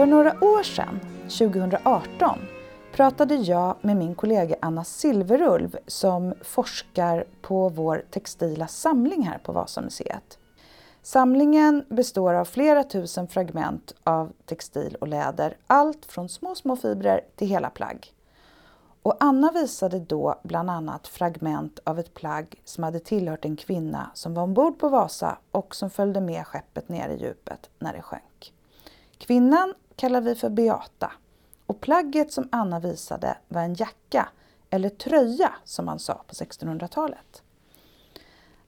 För några år sedan, 2018, pratade jag med min kollega Anna Silverulv som forskar på vår textila samling här på Vasamuseet. Samlingen består av flera tusen fragment av textil och läder, allt från små, små fibrer till hela plagg. Och Anna visade då bland annat fragment av ett plagg som hade tillhört en kvinna som var ombord på Vasa och som följde med skeppet ner i djupet när det sjönk. Kvinnan kallar vi för Beata och plagget som Anna visade var en jacka, eller tröja som man sa på 1600-talet.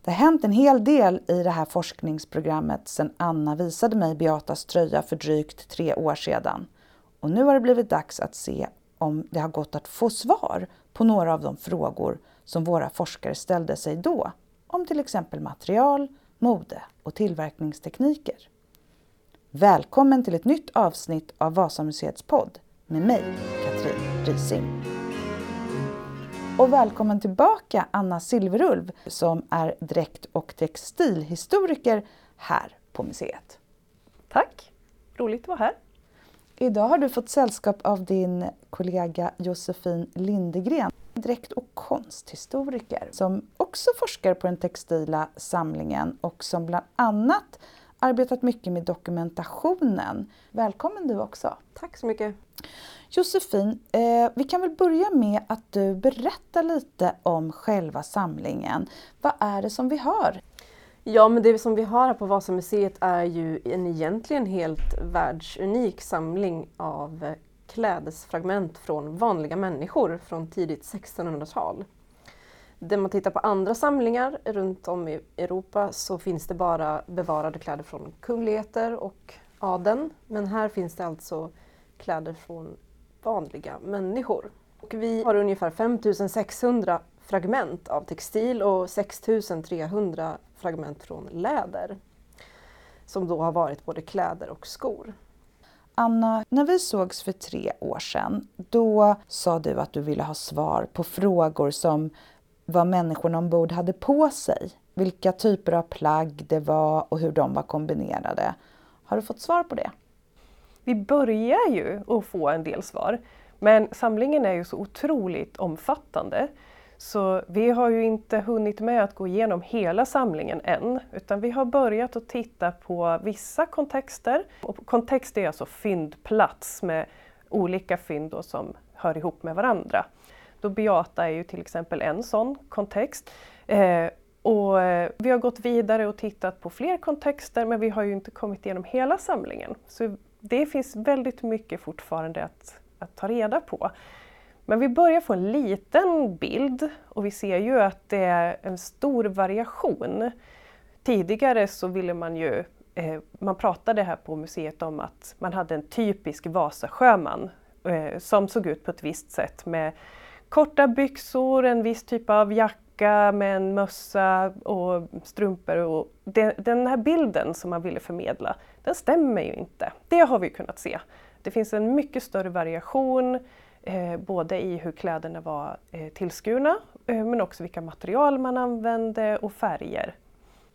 Det har hänt en hel del i det här forskningsprogrammet sedan Anna visade mig Beatas tröja för drygt tre år sedan. Och nu har det blivit dags att se om det har gått att få svar på några av de frågor som våra forskare ställde sig då om till exempel material, mode och tillverkningstekniker. Välkommen till ett nytt avsnitt av Vasamuseets podd med mig, Katrin Rising. Och välkommen tillbaka Anna Silverulv som är dräkt och textilhistoriker här på museet. Tack! Roligt att vara här. Idag har du fått sällskap av din kollega Josefin Lindegren, dräkt och konsthistoriker som också forskar på den textila samlingen och som bland annat arbetat mycket med dokumentationen. Välkommen du också! Tack så mycket! Josefin, eh, vi kan väl börja med att du berättar lite om själva samlingen. Vad är det som vi har? Ja, men det som vi har här på Vasamuseet är ju en egentligen helt världsunik samling av eh, klädesfragment från vanliga människor från tidigt 1600-tal. När man tittar på andra samlingar runt om i Europa så finns det bara bevarade kläder från kungligheter och adeln. Men här finns det alltså kläder från vanliga människor. Och vi har ungefär 5600 fragment av textil och 6300 fragment från läder som då har varit både kläder och skor. Anna, när vi sågs för tre år sedan, då sa du att du ville ha svar på frågor som vad människorna ombord hade på sig, vilka typer av plagg det var och hur de var kombinerade. Har du fått svar på det? Vi börjar ju att få en del svar, men samlingen är ju så otroligt omfattande så vi har ju inte hunnit med att gå igenom hela samlingen än, utan vi har börjat att titta på vissa kontexter. Och kontext är alltså fyndplats med olika fynd som hör ihop med varandra. Då Beata är ju till exempel en sån kontext. Eh, och eh, vi har gått vidare och tittat på fler kontexter men vi har ju inte kommit igenom hela samlingen. Så det finns väldigt mycket fortfarande att, att ta reda på. Men vi börjar få en liten bild och vi ser ju att det är en stor variation. Tidigare så ville man ju, eh, man pratade här på museet om att man hade en typisk Vasasjöman eh, som såg ut på ett visst sätt med korta byxor, en viss typ av jacka med en mössa och strumpor. Och den, den här bilden som man ville förmedla, den stämmer ju inte. Det har vi kunnat se. Det finns en mycket större variation eh, både i hur kläderna var eh, tillskurna eh, men också vilka material man använde och färger.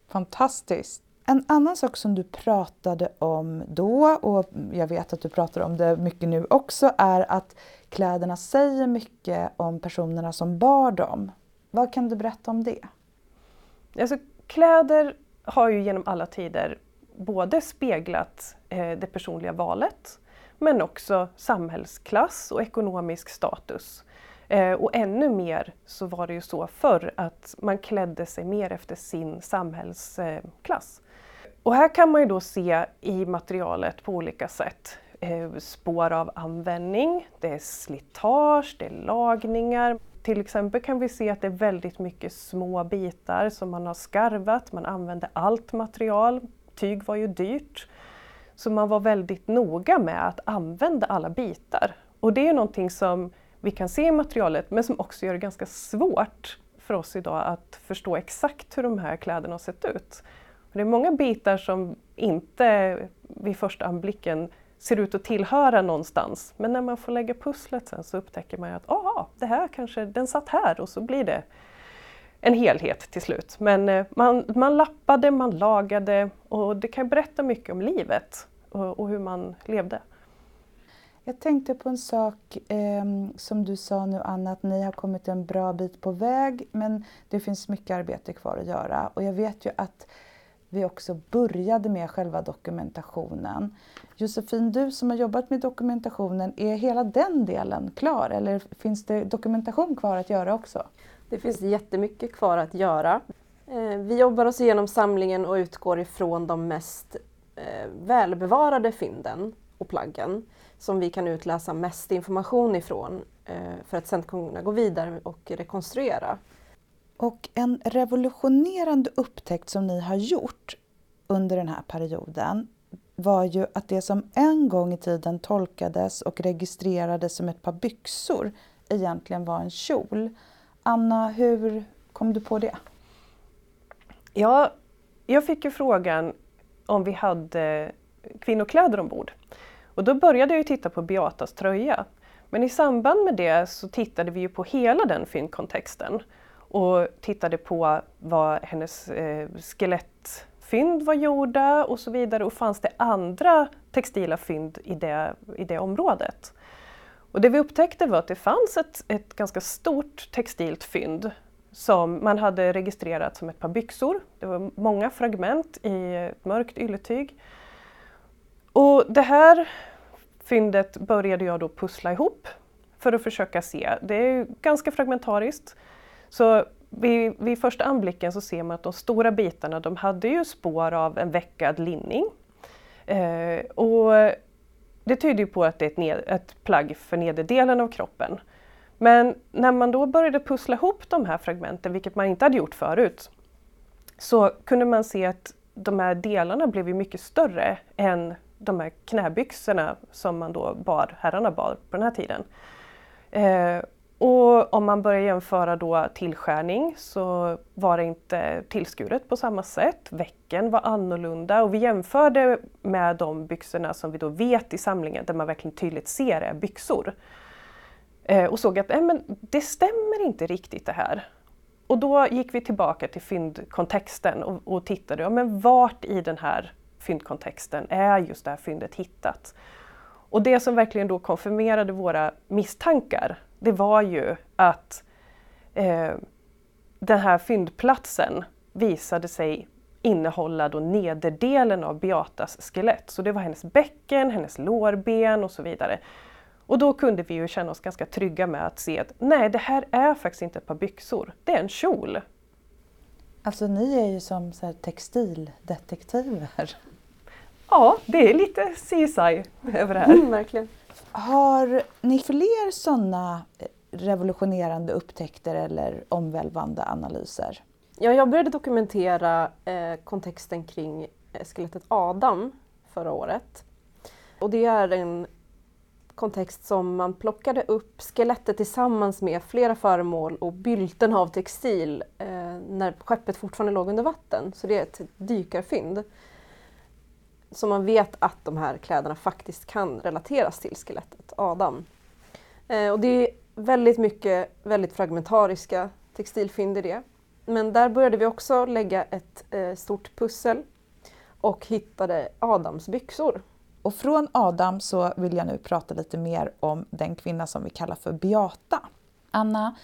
Fantastiskt! En annan sak som du pratade om då, och jag vet att du pratar om det mycket nu också, är att kläderna säger mycket om personerna som bar dem. Vad kan du berätta om det? Alltså, kläder har ju genom alla tider både speglat eh, det personliga valet men också samhällsklass och ekonomisk status. Eh, och ännu mer så var det ju så förr att man klädde sig mer efter sin samhällsklass. Och här kan man ju då se i materialet på olika sätt eh, spår av användning, det är slitage, det är lagningar. Till exempel kan vi se att det är väldigt mycket små bitar som man har skarvat, man använde allt material, tyg var ju dyrt. Så man var väldigt noga med att använda alla bitar. Och det är någonting som vi kan se i materialet men som också gör det ganska svårt för oss idag att förstå exakt hur de här kläderna har sett ut. Det är många bitar som inte vid första anblicken ser ut att tillhöra någonstans. Men när man får lägga pusslet sen så upptäcker man att ah, det här kanske, den satt här och så blir det en helhet till slut. Men eh, man, man lappade, man lagade och det kan berätta mycket om livet och, och hur man levde. Jag tänkte på en sak eh, som du sa nu Anna, att ni har kommit en bra bit på väg men det finns mycket arbete kvar att göra. Och jag vet ju att vi också började med själva dokumentationen. Josefin, du som har jobbat med dokumentationen, är hela den delen klar eller finns det dokumentation kvar att göra också? Det finns jättemycket kvar att göra. Eh, vi jobbar oss igenom samlingen och utgår ifrån de mest eh, välbevarade fynden och plaggen som vi kan utläsa mest information ifrån eh, för att sedan kunna gå vidare och rekonstruera. Och en revolutionerande upptäckt som ni har gjort under den här perioden var ju att det som en gång i tiden tolkades och registrerades som ett par byxor egentligen var en kjol. Anna, hur kom du på det? Ja, jag fick ju frågan om vi hade kvinnokläder ombord. Och då började jag titta på Beatas tröja. Men i samband med det så tittade vi ju på hela den fyndkontexten och tittade på vad hennes eh, skelettfynd var gjorda och så vidare och fanns det andra textila fynd i det, i det området. Och det vi upptäckte var att det fanns ett, ett ganska stort textilt fynd som man hade registrerat som ett par byxor. Det var många fragment i ett mörkt ylletyg. Och det här fyndet började jag då pussla ihop för att försöka se. Det är ganska fragmentariskt. Så vid, vid första anblicken så ser man att de stora bitarna de hade ju spår av en veckad linning. Eh, och det tyder ju på att det är ett, ned, ett plagg för nederdelen av kroppen. Men när man då började pussla ihop de här fragmenten, vilket man inte hade gjort förut, så kunde man se att de här delarna blev mycket större än de här knäbyxorna som man då bar, herrarna bar på den här tiden. Eh, och om man börjar jämföra då tillskärning så var det inte tillskuret på samma sätt. Väcken var annorlunda och vi jämförde med de byxorna som vi då vet i samlingen där man verkligen tydligt ser är byxor. Eh, och såg att äh, men det stämmer inte riktigt det här. Och då gick vi tillbaka till fyndkontexten och, och tittade, ja, men vart i den här fyndkontexten är just det här fyndet hittat? Och det som verkligen då konfirmerade våra misstankar, det var ju att eh, den här fyndplatsen visade sig innehålla då nederdelen av Beatas skelett. Så det var hennes bäcken, hennes lårben och så vidare. Och då kunde vi ju känna oss ganska trygga med att se att nej, det här är faktiskt inte ett par byxor, det är en kjol. Alltså ni är ju som så textildetektiver. Ja, det är lite CSI över det här. Mm, verkligen. Har ni fler sådana eh, revolutionerande upptäckter eller omvälvande analyser? Ja, jag började dokumentera eh, kontexten kring eh, skelettet Adam förra året. Och det är en kontext som man plockade upp skelettet tillsammans med flera föremål och bylten av textil eh, när skeppet fortfarande låg under vatten. Så det är ett dykarfynd. Så man vet att de här kläderna faktiskt kan relateras till skelettet Adam. Eh, och det är väldigt mycket väldigt fragmentariska textilfynd i det. Men där började vi också lägga ett eh, stort pussel och hittade Adams byxor och från Adam så vill jag nu prata lite mer om den kvinna som vi kallar för Beata. Anna,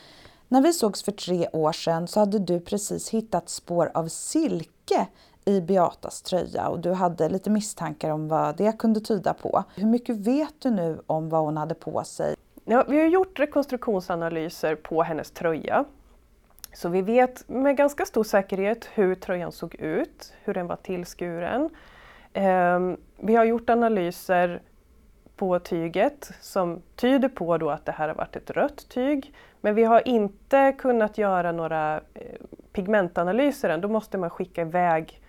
när vi sågs för tre år sedan så hade du precis hittat spår av silke i Beatas tröja och du hade lite misstankar om vad det kunde tyda på. Hur mycket vet du nu om vad hon hade på sig? Ja, vi har gjort rekonstruktionsanalyser på hennes tröja. Så vi vet med ganska stor säkerhet hur tröjan såg ut, hur den var tillskuren, ehm, vi har gjort analyser på tyget som tyder på då att det här har varit ett rött tyg. Men vi har inte kunnat göra några eh, pigmentanalyser än. Då måste man skicka iväg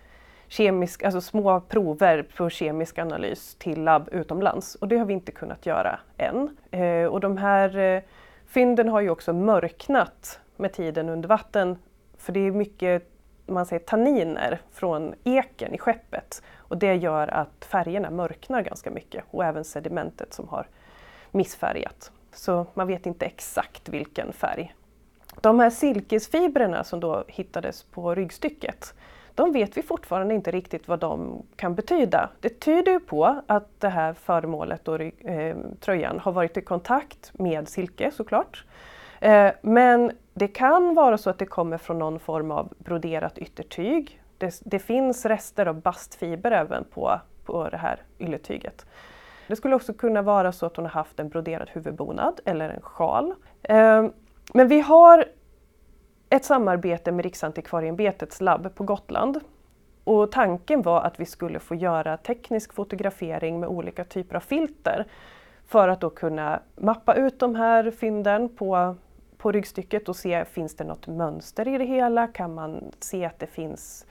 kemisk, alltså små prover på kemisk analys till labb utomlands och det har vi inte kunnat göra än. Eh, och de här eh, fynden har ju också mörknat med tiden under vatten för det är mycket man säger, tanniner från eken i skeppet och det gör att färgerna mörknar ganska mycket och även sedimentet som har missfärgat. Så man vet inte exakt vilken färg. De här silkesfibrerna som då hittades på ryggstycket, de vet vi fortfarande inte riktigt vad de kan betyda. Det tyder ju på att det här föremålet och eh, tröjan har varit i kontakt med silke såklart. Eh, men det kan vara så att det kommer från någon form av broderat yttertyg. Det, det finns rester av bastfiber även på, på det här ylletyget. Det skulle också kunna vara så att hon har haft en broderad huvudbonad eller en sjal. Eh, men vi har ett samarbete med Riksantikvarieämbetets labb på Gotland. Och tanken var att vi skulle få göra teknisk fotografering med olika typer av filter för att då kunna mappa ut de här fynden på, på ryggstycket och se, finns det något mönster i det hela? Kan man se att det finns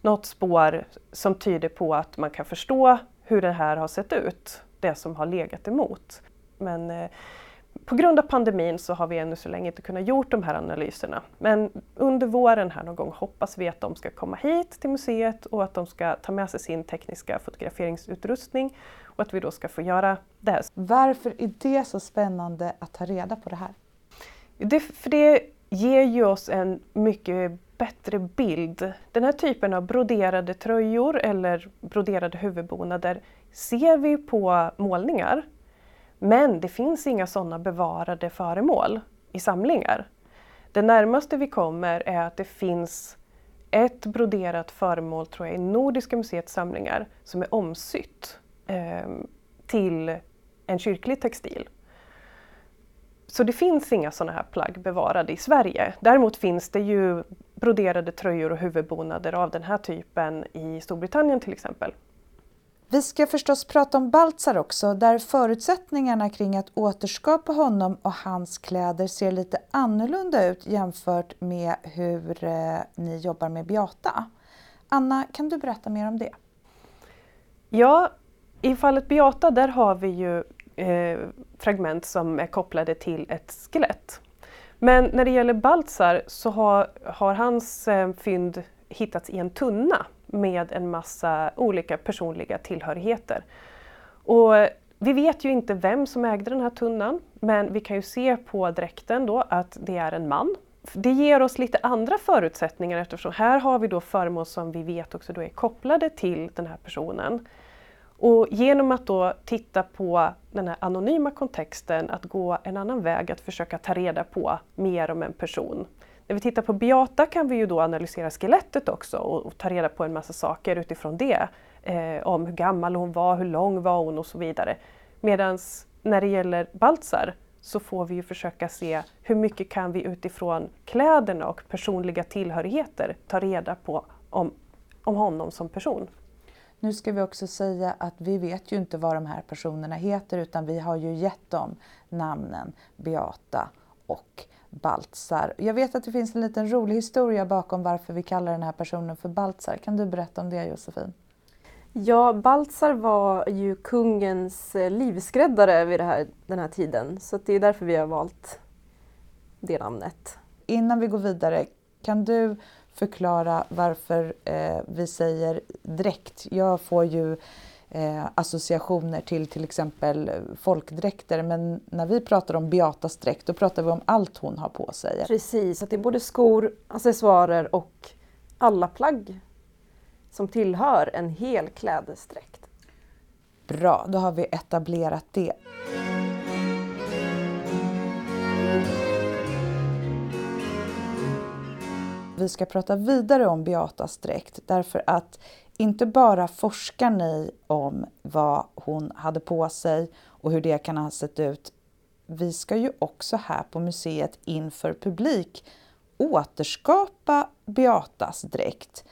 något spår som tyder på att man kan förstå hur det här har sett ut, det som har legat emot. Men eh, på grund av pandemin så har vi ännu så länge inte kunnat gjort de här analyserna. Men under våren här någon gång hoppas vi att de ska komma hit till museet och att de ska ta med sig sin tekniska fotograferingsutrustning och att vi då ska få göra det här. Varför är det så spännande att ta reda på det här? Det, för det ger ju oss en mycket bättre bild. Den här typen av broderade tröjor eller broderade huvudbonader ser vi på målningar men det finns inga sådana bevarade föremål i samlingar. Det närmaste vi kommer är att det finns ett broderat föremål tror jag, i Nordiska museets samlingar som är omsytt eh, till en kyrklig textil. Så det finns inga sådana här plagg bevarade i Sverige. Däremot finns det ju broderade tröjor och huvudbonader av den här typen i Storbritannien till exempel. Vi ska förstås prata om Baltzar också, där förutsättningarna kring att återskapa honom och hans kläder ser lite annorlunda ut jämfört med hur eh, ni jobbar med Beata. Anna, kan du berätta mer om det? Ja, i fallet Beata där har vi ju eh, fragment som är kopplade till ett skelett. Men när det gäller Baltzar så har, har hans eh, fynd hittats i en tunna med en massa olika personliga tillhörigheter. Och vi vet ju inte vem som ägde den här tunnan, men vi kan ju se på dräkten då att det är en man. Det ger oss lite andra förutsättningar eftersom här har vi då föremål som vi vet också då är kopplade till den här personen. Och genom att då titta på den här anonyma kontexten, att gå en annan väg, att försöka ta reda på mer om en person. När vi tittar på Beata kan vi ju då analysera skelettet också och, och ta reda på en massa saker utifrån det. Eh, om hur gammal hon var, hur lång var hon och så vidare. Medan när det gäller Baltzar så får vi ju försöka se hur mycket kan vi utifrån kläderna och personliga tillhörigheter ta reda på om, om honom som person. Nu ska vi också säga att vi vet ju inte vad de här personerna heter utan vi har ju gett dem namnen Beata och Baltzar. Jag vet att det finns en liten rolig historia bakom varför vi kallar den här personen för Baltzar. Kan du berätta om det Josefin? Ja, Baltzar var ju kungens eh, livskräddare vid här, den här tiden så det är därför vi har valt det namnet. Innan vi går vidare, kan du förklara varför eh, vi säger dräkt? Jag får ju eh, associationer till till exempel folkdräkter men när vi pratar om Beatas dräkt då pratar vi om allt hon har på sig. Precis, att det är både skor, accessoarer och alla plagg som tillhör en hel klädesdräkt. Bra, då har vi etablerat det. Vi ska prata vidare om Beatas dräkt därför att inte bara forskar ni om vad hon hade på sig och hur det kan ha sett ut. Vi ska ju också här på museet inför publik återskapa Beatas dräkt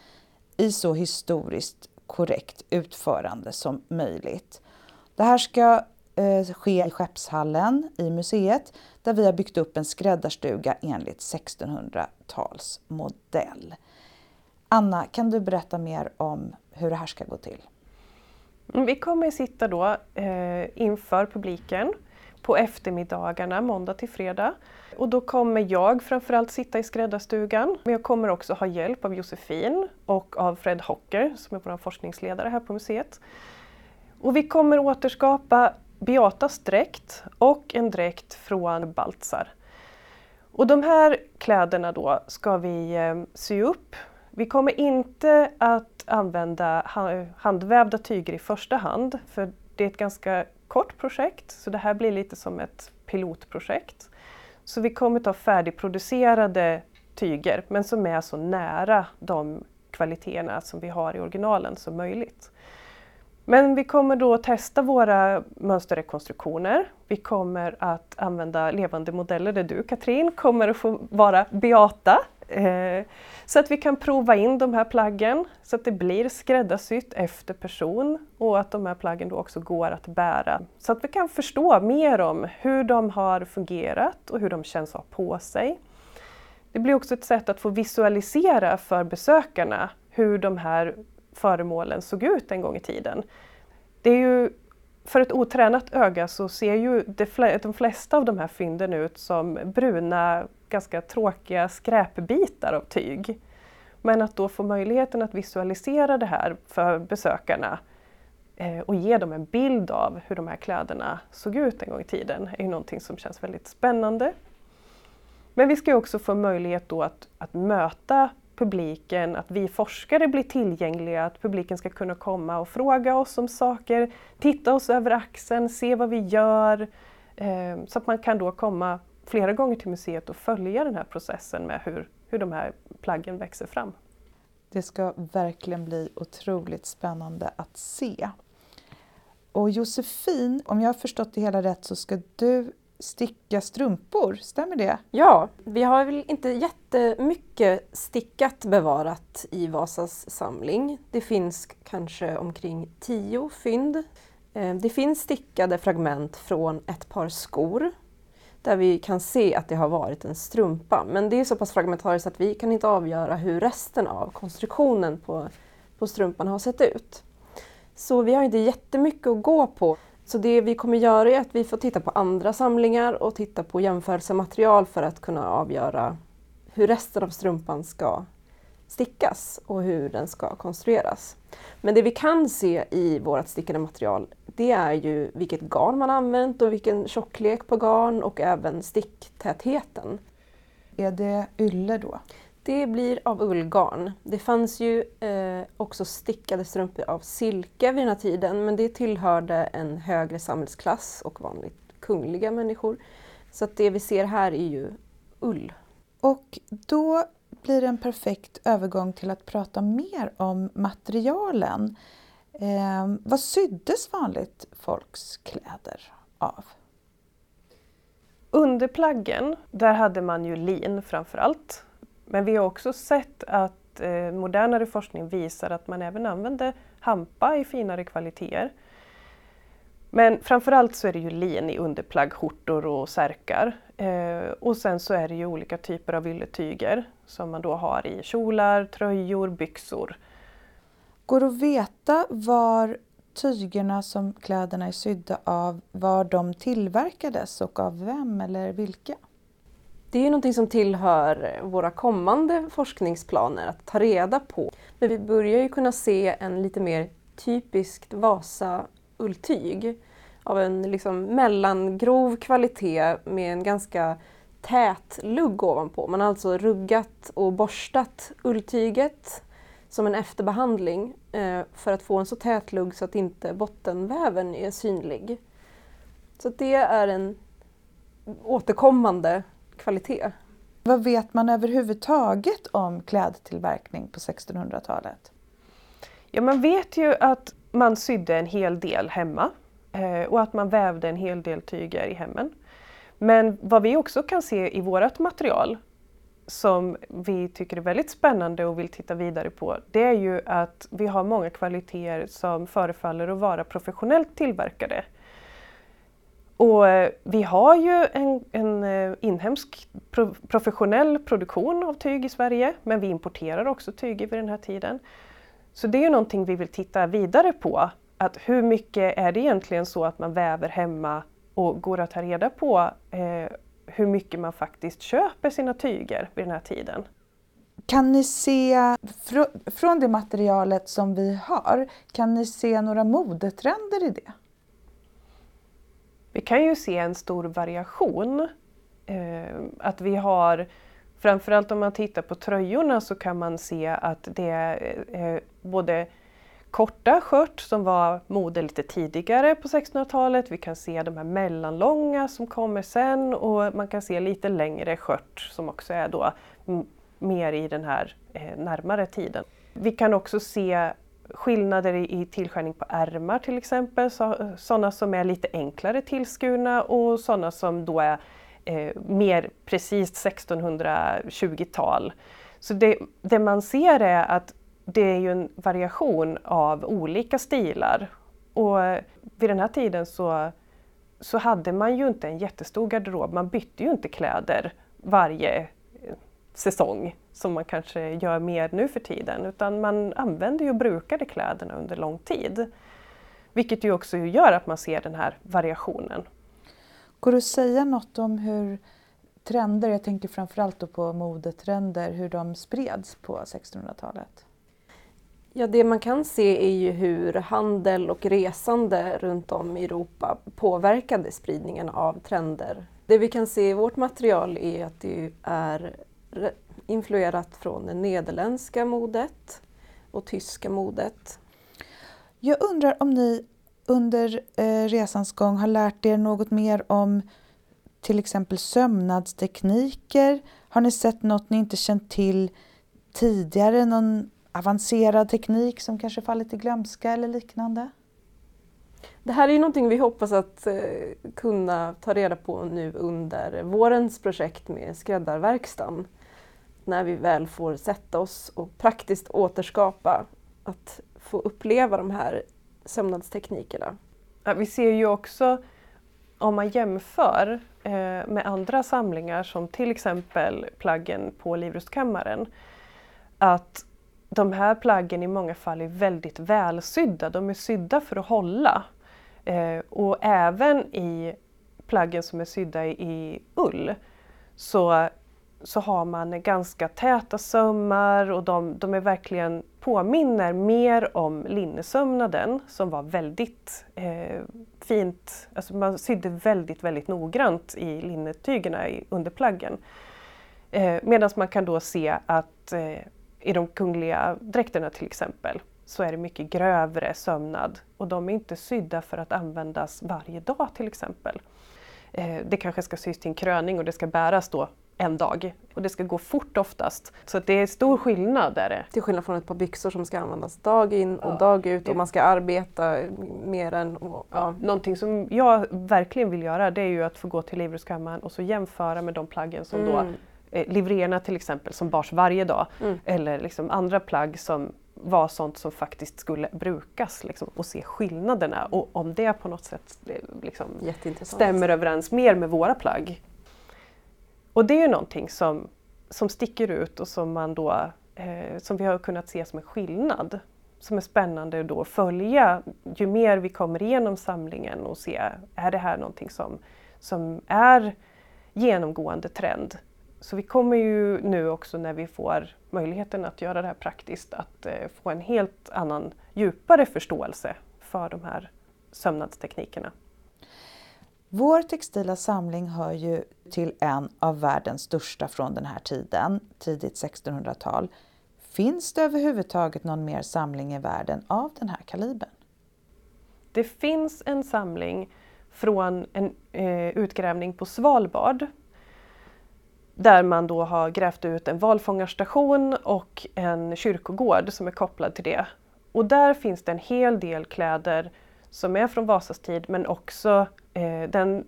i så historiskt korrekt utförande som möjligt. Det här ska eh, ske i Skeppshallen i museet där vi har byggt upp en skräddarstuga enligt 1600-talsmodell. Anna, kan du berätta mer om hur det här ska gå till? Mm, vi kommer sitta då eh, inför publiken på eftermiddagarna, måndag till fredag. Och då kommer jag framförallt sitta i skräddarstugan, men jag kommer också ha hjälp av Josefin och av Fred Hocker som är vår forskningsledare här på museet. Och vi kommer återskapa Beatas dräkt och en dräkt från Baltzar. Och de här kläderna då ska vi eh, sy upp vi kommer inte att använda handvävda tyger i första hand för det är ett ganska kort projekt så det här blir lite som ett pilotprojekt. Så vi kommer ta färdigproducerade tyger men som är så nära de kvaliteterna som vi har i originalen som möjligt. Men vi kommer då testa våra mönsterrekonstruktioner. Vi kommer att använda levande modeller där du Katrin kommer att få vara Beata. Eh, så att vi kan prova in de här plaggen så att det blir skräddarsytt efter person och att de här plaggen då också går att bära. Så att vi kan förstå mer om hur de har fungerat och hur de känns att ha på sig. Det blir också ett sätt att få visualisera för besökarna hur de här föremålen såg ut en gång i tiden. Det är ju, för ett otränat öga så ser ju de flesta av de här fynden ut som bruna, ganska tråkiga skräpbitar av tyg. Men att då få möjligheten att visualisera det här för besökarna eh, och ge dem en bild av hur de här kläderna såg ut en gång i tiden är ju någonting som känns väldigt spännande. Men vi ska också få möjlighet då att, att möta publiken, att vi forskare blir tillgängliga, att publiken ska kunna komma och fråga oss om saker, titta oss över axeln, se vad vi gör. Eh, så att man kan då komma flera gånger till museet och följa den här processen med hur, hur de här plaggen växer fram. Det ska verkligen bli otroligt spännande att se. Och Josefin, om jag har förstått det hela rätt så ska du sticka strumpor, stämmer det? Ja, vi har väl inte jättemycket stickat bevarat i Vasas samling. Det finns kanske omkring tio fynd. Eh, det finns stickade fragment från ett par skor där vi kan se att det har varit en strumpa. Men det är så pass fragmentariskt att vi kan inte avgöra hur resten av konstruktionen på, på strumpan har sett ut. Så vi har inte jättemycket att gå på. Så det vi kommer göra är att vi får titta på andra samlingar och titta på jämförelsematerial för att kunna avgöra hur resten av strumpan ska stickas och hur den ska konstrueras. Men det vi kan se i vårt stickade material det är ju vilket garn man använt och vilken tjocklek på garn och även sticktätheten. Är det ylle då? Det blir av ullgarn. Det fanns ju eh, också stickade strumpor av silke vid den här tiden men det tillhörde en högre samhällsklass och vanligt kungliga människor. Så att det vi ser här är ju ull. Och då blir det en perfekt övergång till att prata mer om materialen. Eh, vad syddes vanligt folks kläder av? Under plaggen, där hade man ju lin framför allt. Men vi har också sett att eh, modernare forskning visar att man även använder hampa i finare kvaliteter. Men framförallt så är det ju lin i underplagg, skjortor och särkar. Eh, och sen så är det ju olika typer av ylletyger som man då har i kjolar, tröjor, byxor. Går det att veta var tygerna som kläderna är sydda av, var de tillverkades och av vem eller vilka? Det är ju någonting som tillhör våra kommande forskningsplaner att ta reda på. Men vi börjar ju kunna se en lite mer typiskt Vasa-ulltyg av en liksom mellangrov kvalitet med en ganska tät lugg ovanpå. Man har alltså ruggat och borstat ulltyget som en efterbehandling eh, för att få en så tät lugg så att inte bottenväven är synlig. Så det är en återkommande kvalitet. Vad vet man överhuvudtaget om klädtillverkning på 1600-talet? Ja, man vet ju att man sydde en hel del hemma eh, och att man vävde en hel del tyger i hemmen. Men vad vi också kan se i vårt material som vi tycker är väldigt spännande och vill titta vidare på, det är ju att vi har många kvaliteter som förefaller att vara professionellt tillverkade. Och eh, vi har ju en, en eh, inhemsk pro, professionell produktion av tyg i Sverige, men vi importerar också tyg vid den här tiden. Så det är ju någonting vi vill titta vidare på. Att hur mycket är det egentligen så att man väver hemma och går att ta reda på eh, hur mycket man faktiskt köper sina tyger vid den här tiden. Kan ni se, från det materialet som vi har, kan ni se några modetrender i det? Vi kan ju se en stor variation. Eh, att vi har Framförallt om man tittar på tröjorna så kan man se att det är eh, både korta skört som var mode lite tidigare på 1600-talet. Vi kan se de här mellanlånga som kommer sen och man kan se lite längre skört som också är då mer i den här eh, närmare tiden. Vi kan också se skillnader i, i tillskärning på ärmar till exempel, så, sådana som är lite enklare tillskurna och sådana som då är eh, mer precis 1620-tal. Så det, det man ser är att det är ju en variation av olika stilar. Och eh, vid den här tiden så, så hade man ju inte en jättestor garderob, man bytte ju inte kläder varje säsong som man kanske gör mer nu för tiden utan man använde ju och brukade kläderna under lång tid. Vilket ju också gör att man ser den här variationen. Går det att säga något om hur trender, jag tänker framförallt på modetrender, hur de spreds på 1600-talet? Ja, det man kan se är ju hur handel och resande runt om i Europa påverkade spridningen av trender. Det vi kan se i vårt material är att det är influerat från det nederländska modet och tyska modet. Jag undrar om ni under eh, resans gång har lärt er något mer om till exempel sömnadstekniker? Har ni sett något ni inte känt till tidigare? Någon avancerad teknik som kanske fallit i glömska eller liknande? Det här är ju någonting vi hoppas att eh, kunna ta reda på nu under vårens projekt med skräddarverkstan. När vi väl får sätta oss och praktiskt återskapa att få uppleva de här sömnadsteknikerna. Ja, vi ser ju också om man jämför eh, med andra samlingar som till exempel plaggen på Livrustkammaren att de här plaggen i många fall är väldigt välsydda. De är sydda för att hålla. Eh, och även i plaggen som är sydda i ull så, så har man ganska täta sömmar och de, de är verkligen påminner mer om linnesömnaden som var väldigt eh, fint, alltså man sydde väldigt, väldigt noggrant i linnetygerna under plaggen. Eh, Medan man kan då se att eh, i de kungliga dräkterna till exempel så är det mycket grövre sömnad och de är inte sydda för att användas varje dag till exempel. Eh, det kanske ska sys till en kröning och det ska bäras då en dag och det ska gå fort oftast. Så det är stor skillnad. Där. Till skillnad från ett par byxor som ska användas dag in och ja, dag ut och man ska arbeta mer än... Och, ja. Någonting som jag verkligen vill göra det är ju att få gå till livrustkammaren och så jämföra med de plaggen som mm. då eh, livréerna till exempel som bars varje dag mm. eller liksom andra plagg som var sånt som faktiskt skulle brukas liksom, och se skillnaderna och om det på något sätt eh, liksom, stämmer överens mer med våra plagg. Och det är ju någonting som, som sticker ut och som, man då, eh, som vi har kunnat se som en skillnad. Som är spännande då att följa ju mer vi kommer igenom samlingen och se, är det här någonting som, som är genomgående trend? Så vi kommer ju nu också när vi får möjligheten att göra det här praktiskt att eh, få en helt annan djupare förståelse för de här sömnadsteknikerna. Vår textila samling hör ju till en av världens största från den här tiden, tidigt 1600-tal. Finns det överhuvudtaget någon mer samling i världen av den här kalibern? Det finns en samling från en eh, utgrävning på Svalbard där man då har grävt ut en valfångarstation och en kyrkogård som är kopplad till det. Och där finns det en hel del kläder som är från Vasas tid men också eh, den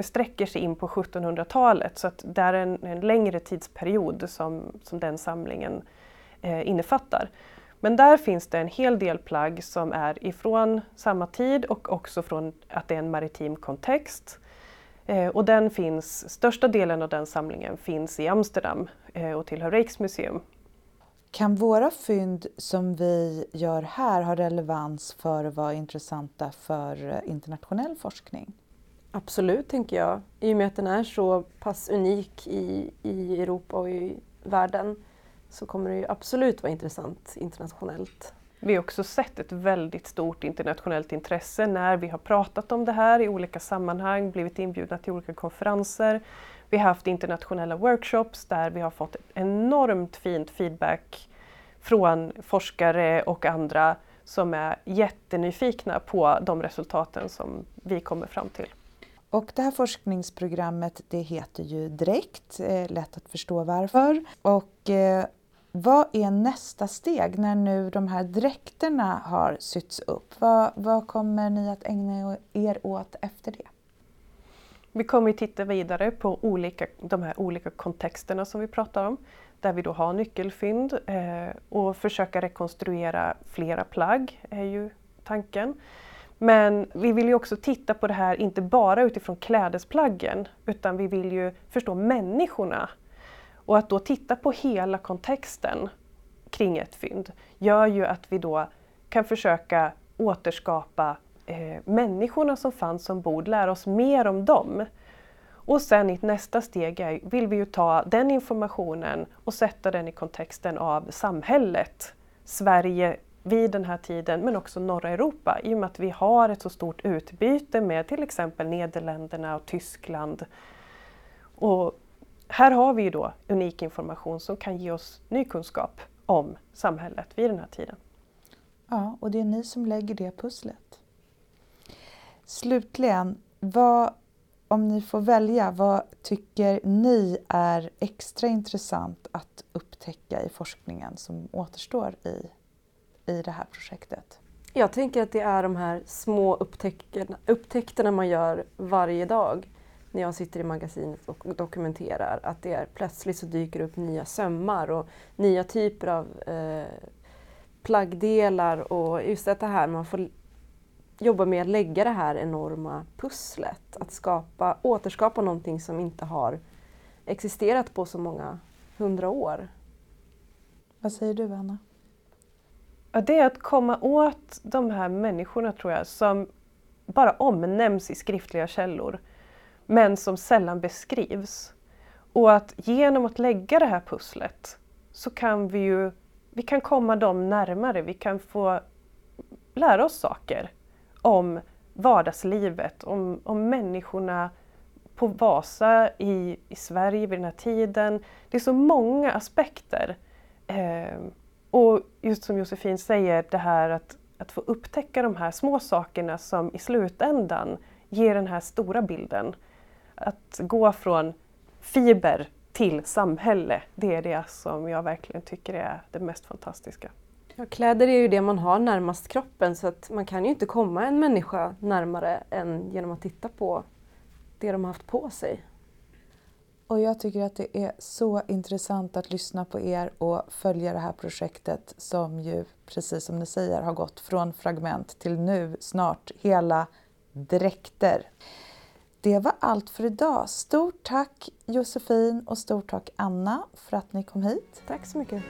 sträcker sig in på 1700-talet så att det är en, en, längre tidsperiod som, som den samlingen eh, innefattar. Men där finns det en hel del plagg som är ifrån samma tid och också från att det är en maritim kontext. Eh, och den finns, största delen av den samlingen finns i Amsterdam eh, och tillhör Rijksmuseum. Kan våra fynd som vi gör här ha relevans för att vara intressanta för eh, internationell forskning? Absolut, tänker jag. I och med att den är så pass unik i, i Europa och i världen så kommer det ju absolut vara intressant internationellt. Vi har också sett ett väldigt stort internationellt intresse när vi har pratat om det här i olika sammanhang, blivit inbjudna till olika konferenser. Vi har haft internationella workshops där vi har fått enormt fint feedback från forskare och andra som är jättenyfikna på de resultaten som vi kommer fram till. Och det här forskningsprogrammet det heter ju Direkt, eh, lätt att förstå varför. Och eh, vad är nästa steg när nu de här dräkterna har sytts upp? Vad, vad kommer ni att ägna er åt efter det? Vi kommer att titta vidare på olika, de här olika kontexterna som vi pratar om, där vi då har nyckelfynd eh, och försöka rekonstruera flera plagg är ju tanken. Men vi vill ju också titta på det här, inte bara utifrån klädesplaggen, utan vi vill ju förstå människorna. Och att då titta på hela kontexten kring ett fynd gör ju att vi då kan försöka återskapa eh, människorna som fanns ombord, lära oss mer om dem. Och sen i nästa steg är, vill vi ju ta den informationen och sätta den i kontexten av samhället. Sverige vid den här tiden, men också norra Europa i och med att vi har ett så stort utbyte med till exempel Nederländerna och Tyskland. Och här har vi då unik information som kan ge oss ny kunskap om samhället vid den här tiden. Ja, och det är ni som lägger det pusslet. Slutligen, vad, om ni får välja, vad tycker ni är extra intressant att upptäcka i forskningen som återstår i i det här projektet? Jag tänker att det är de här små upptäckterna, upptäckterna man gör varje dag när jag sitter i magasinet och dokumenterar. Att det är, plötsligt så dyker upp nya sömmar och nya typer av eh, plaggdelar och just det här man får jobba med att lägga det här enorma pusslet. Att skapa, återskapa någonting som inte har existerat på så många hundra år. Vad säger du Anna? Ja, det är att komma åt de här människorna tror jag som bara omnämns i skriftliga källor men som sällan beskrivs. Och att genom att lägga det här pusslet så kan vi ju vi kan komma dem närmare, vi kan få lära oss saker om vardagslivet, om, om människorna på Vasa i, i Sverige vid den här tiden. Det är så många aspekter. Eh, och just som Josefin säger, det här att, att få upptäcka de här små sakerna som i slutändan ger den här stora bilden. Att gå från fiber till samhälle, det är det som jag verkligen tycker är det mest fantastiska. Ja, kläder är ju det man har närmast kroppen så att man kan ju inte komma en människa närmare än genom att titta på det de har haft på sig. Och jag tycker att det är så intressant att lyssna på er och följa det här projektet som ju, precis som ni säger, har gått från fragment till nu snart hela dräkter. Det var allt för idag. Stort tack Josefin och stort tack Anna för att ni kom hit. Tack så mycket.